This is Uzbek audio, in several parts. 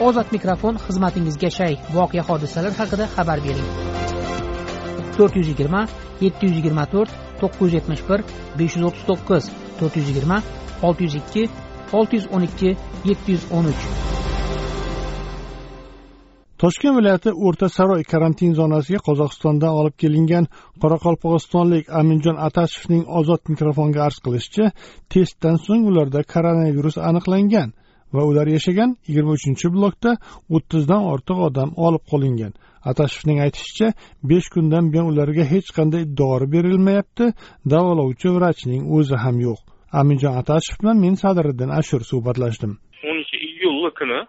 ozod mikrofon xizmatingizga shay. Voqea hodisalar haqida xabar bering. To'rt yuz yigirma yetti yuz yigirma to'rt to'qqiz yuz yetmish bir besh yuz o'ttiz to'qqiz to'rt yuz yigirma olti yuz ikki olti yuz o'n ikki yetti yuz o'n uch. Toshkent viloyati o'rta saroy karantin zonasiga qozog'istondan olib kelingan qoraqalpog'istonlik aminjon atashevning ozod mikrofonga arz qilishicha testdan so'ng ularda koronavirus aniqlangan. Va ular yashagan yigirma uchinchi blokda o'ttizdan ortiq odam olib qolingan. Atashevning aytishicha besh kundan buyon ularga hech qanday dori berilmayapti davolovchi vrachning o'zi ham yo'q. Aminjon atashev bilan men sadiriddin ashur suhbatlashdim. O'ninchi iyul kuni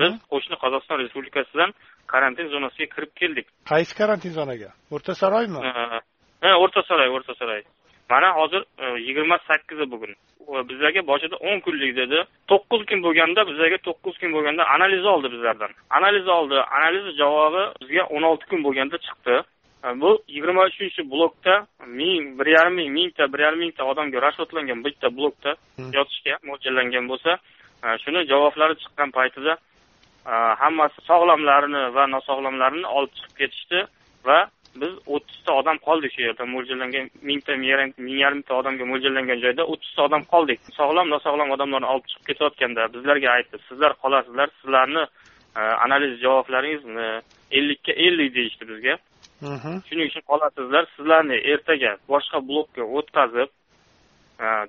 biz qo'shni qozog'iston respublikasidan karantin zonasiga kirib keldik. Qaysi karantin zonaga? O'rta saroymi ha o'rta saroy o'rta saroy mana hozir e, yigirma sakkizi bugun. Bizlarga boshida o'n kunlik dedi. To'qqiz kun bo'lganda bizlarga to'qqiz kun bo'lganda analiz oldi bizlardan. Analiz oldi. Analiz javobi bizga o'n olti kun bo'lganda chiqdi. E, bu yigirma uchinchi blokda ming bir yarim ming mingta bir yarim mingta odamga rashodlangan bitta blokda yotishga mo'ljallangan bo'lsa e, shuni javoblari chiqqan paytida hammasi sog'lomlarini va nosog'lomlarini olib chiqib ketishdi va biz o'ttizta odam qoldik shu yerda mo'ljallangan mingta ming yarimta odamga mo'ljallangan joyda o'ttizta odam qoldik. Sog'lom nosog'lom odamlarni olib chiqib ketayotganda bizlarga aytdi sizlar qolasizlar sizlarni analiz javoblaringizni ellikka ellik deyishdi bizga. Shuning uchun qolasizlar sizlarni ertaga boshqa blokka o'tkazib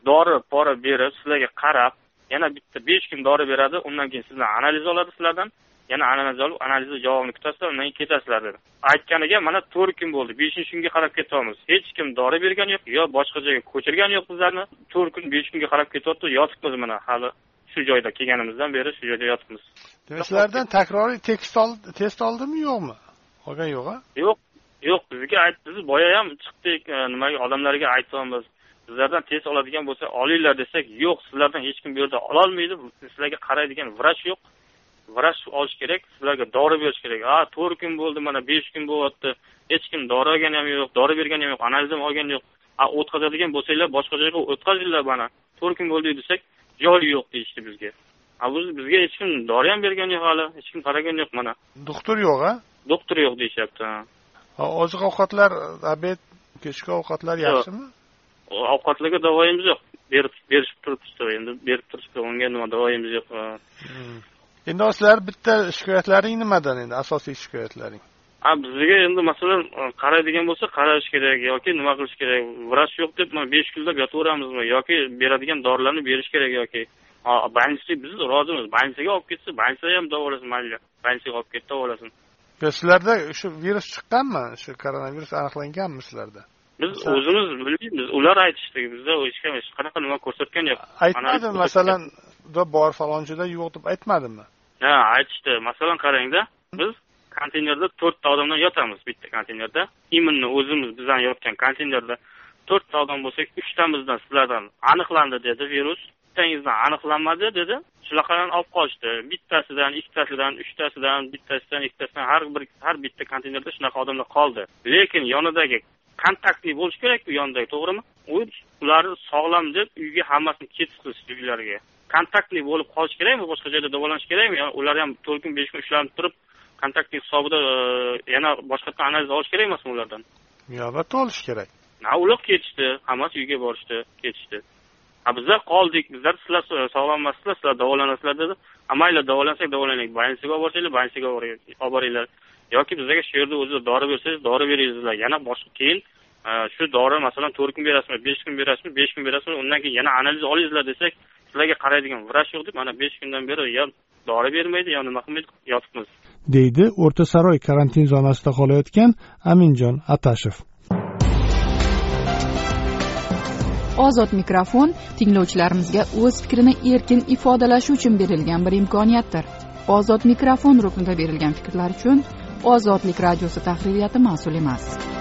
dori pora berib sizlarga qarab yana bitta besh kun dori beradi undan keyin sizdan analiz oladi sizlardan yana analiz olib analizni javobini kutasizlar undan keyin ketasizlar dedi. Aytganiga mana to'rt kun bo'ldi beshinchi kunga qarab ketyapmiz. Hech kim dori bergani yo'q yo boshqa joyga ko'chirgani yo'q bizlarni. To'rt kun besh kunga qarab ketyapti yotibmiz mana hali shu joyda kelganimizdan beri shu joyda yotibmiz. Demak sizlardan takroriy tekst test oldimi yo'qmi? Olgan yo'q a yo'q yo'q bizga aytdi biz boya ham chiqdik e, nimaga odamlarga aytyapmiz. Sizlardan test oladigan bo'lsa olinglar desak yo'q sizlardan hech kim bu yerda ololmaydi sizlarga qaraydigan vrach yo'q vrach olish kerak sizlarga dori berish kerak. A to'rt kun bo'ldi mana besh kun bo'lyapti. Hech kim dori olgani ham yo'q dori bergani ham yo'q analiz ham olgani yo'q. A o'tkazadigan bo'lsanglar boshqa joyga o'tkazinglar mana. To'rt kun bo'ldi desak joy yo'q deyishdi bizga. A bizga hech kim dori ham bergani yo'q hali hech kim qaragani yo'q mana. Doktor yo'q a doktor yo'q deyishyapti oziq ovqatlar obed kechki ovqatlar yaxshimi? Ovqatlarga davoyimiz yo'q. Berib berishib turibdi endi berib turibdi unga nima davoyimiz yo'q. Endi sizlar bitta shikoyatlaring nimadan endi? Asosiy shikoyatlaring. A bizga endi masalan qaraydigan bo'lsa qarash kerak yoki nima qilish kerak? Vrach yo'q deb mana besh kunlab yotaveramizmi? Yoki beradigan dorilarni berish kerak yoki? Больницаga biz rozimiz. Больницаga olib ketsa больницада ham davolasin mayli больницаga olib ketib davolasin sizlarda shu virus chiqqanmi? Shu koronavirus aniqlanganmi sizlarda? Biz o'zimiz bilmaymiz. Ular aytishdi. Bizda hech kim hech qanaqa nima ko'rsatgan yo'q. Aytmadimi masalan bor falonchida yo'q deb aytmadimi ha aytishdi. Masalan qarangda biz konteynerda to'rtta odamdan yotamiz. Bitta konteynerda. Именно o'zimiz bizani yotgan konteynerda to'rtta odam bo'lsak uchtamizdan sizlardan aniqlandi dedi virus. Bittangizdan aniqlanmadi dedi. Shunaqadan olib qolishdi bittasidan ikkitasidan uchtasidan bittasidan ikkitasidan har bir har bitta konteynerda shunaqa odamlar qoldi. Lekin yonidagi kontaktli bo'lishi kerakku yonidagi to'g'rimi? U ularni sog'lom deb uyga hammasini ketkazishdi uylariga kontaktli bo'lib qolishi kerakmi boshqa joyda davolanishi kerakmi? Ular ham to'rt kun besh kun ushlanib turib kontaktli hisobida e, yana boshqatdan analiz olish kerak emasmi ulardan? Albatta olish kerak. Ular ketishdi hammasi uyga borishdi ketishdi. A bizlar qoldik bizlar sizlar sog'lom emassizlar sizlar davolanasizlar dedi. Mayli davolansak davolanaylik больницаga olib borsanglar больницаga olib boringlar yoki bizlarga shu yerda o'zi dori bersangiz dori beringizlar. Yana boshqa keyin e, shu dori masalan to'rt kun berasizmi besh kun berasizmi besh kun berasizmi undan keyin yana analiz olingizlar desak sizlarga qaraydigan vrach yo'q deb mana besh kundan beri yo dori bermaydi yo nima qilmaydi yotibmiz. Deydi o'rta saroy karantin zonasida qolayotgan aminjon atashev. Ozod mikrofon tinglovchilarimizga o'z fikrini erkin ifodalashi uchun berilgan bir imkoniyatdir. Ozod mikrofon ruknida berilgan fikrlar uchun ozodlik radiosi tahririyati mas'ul emas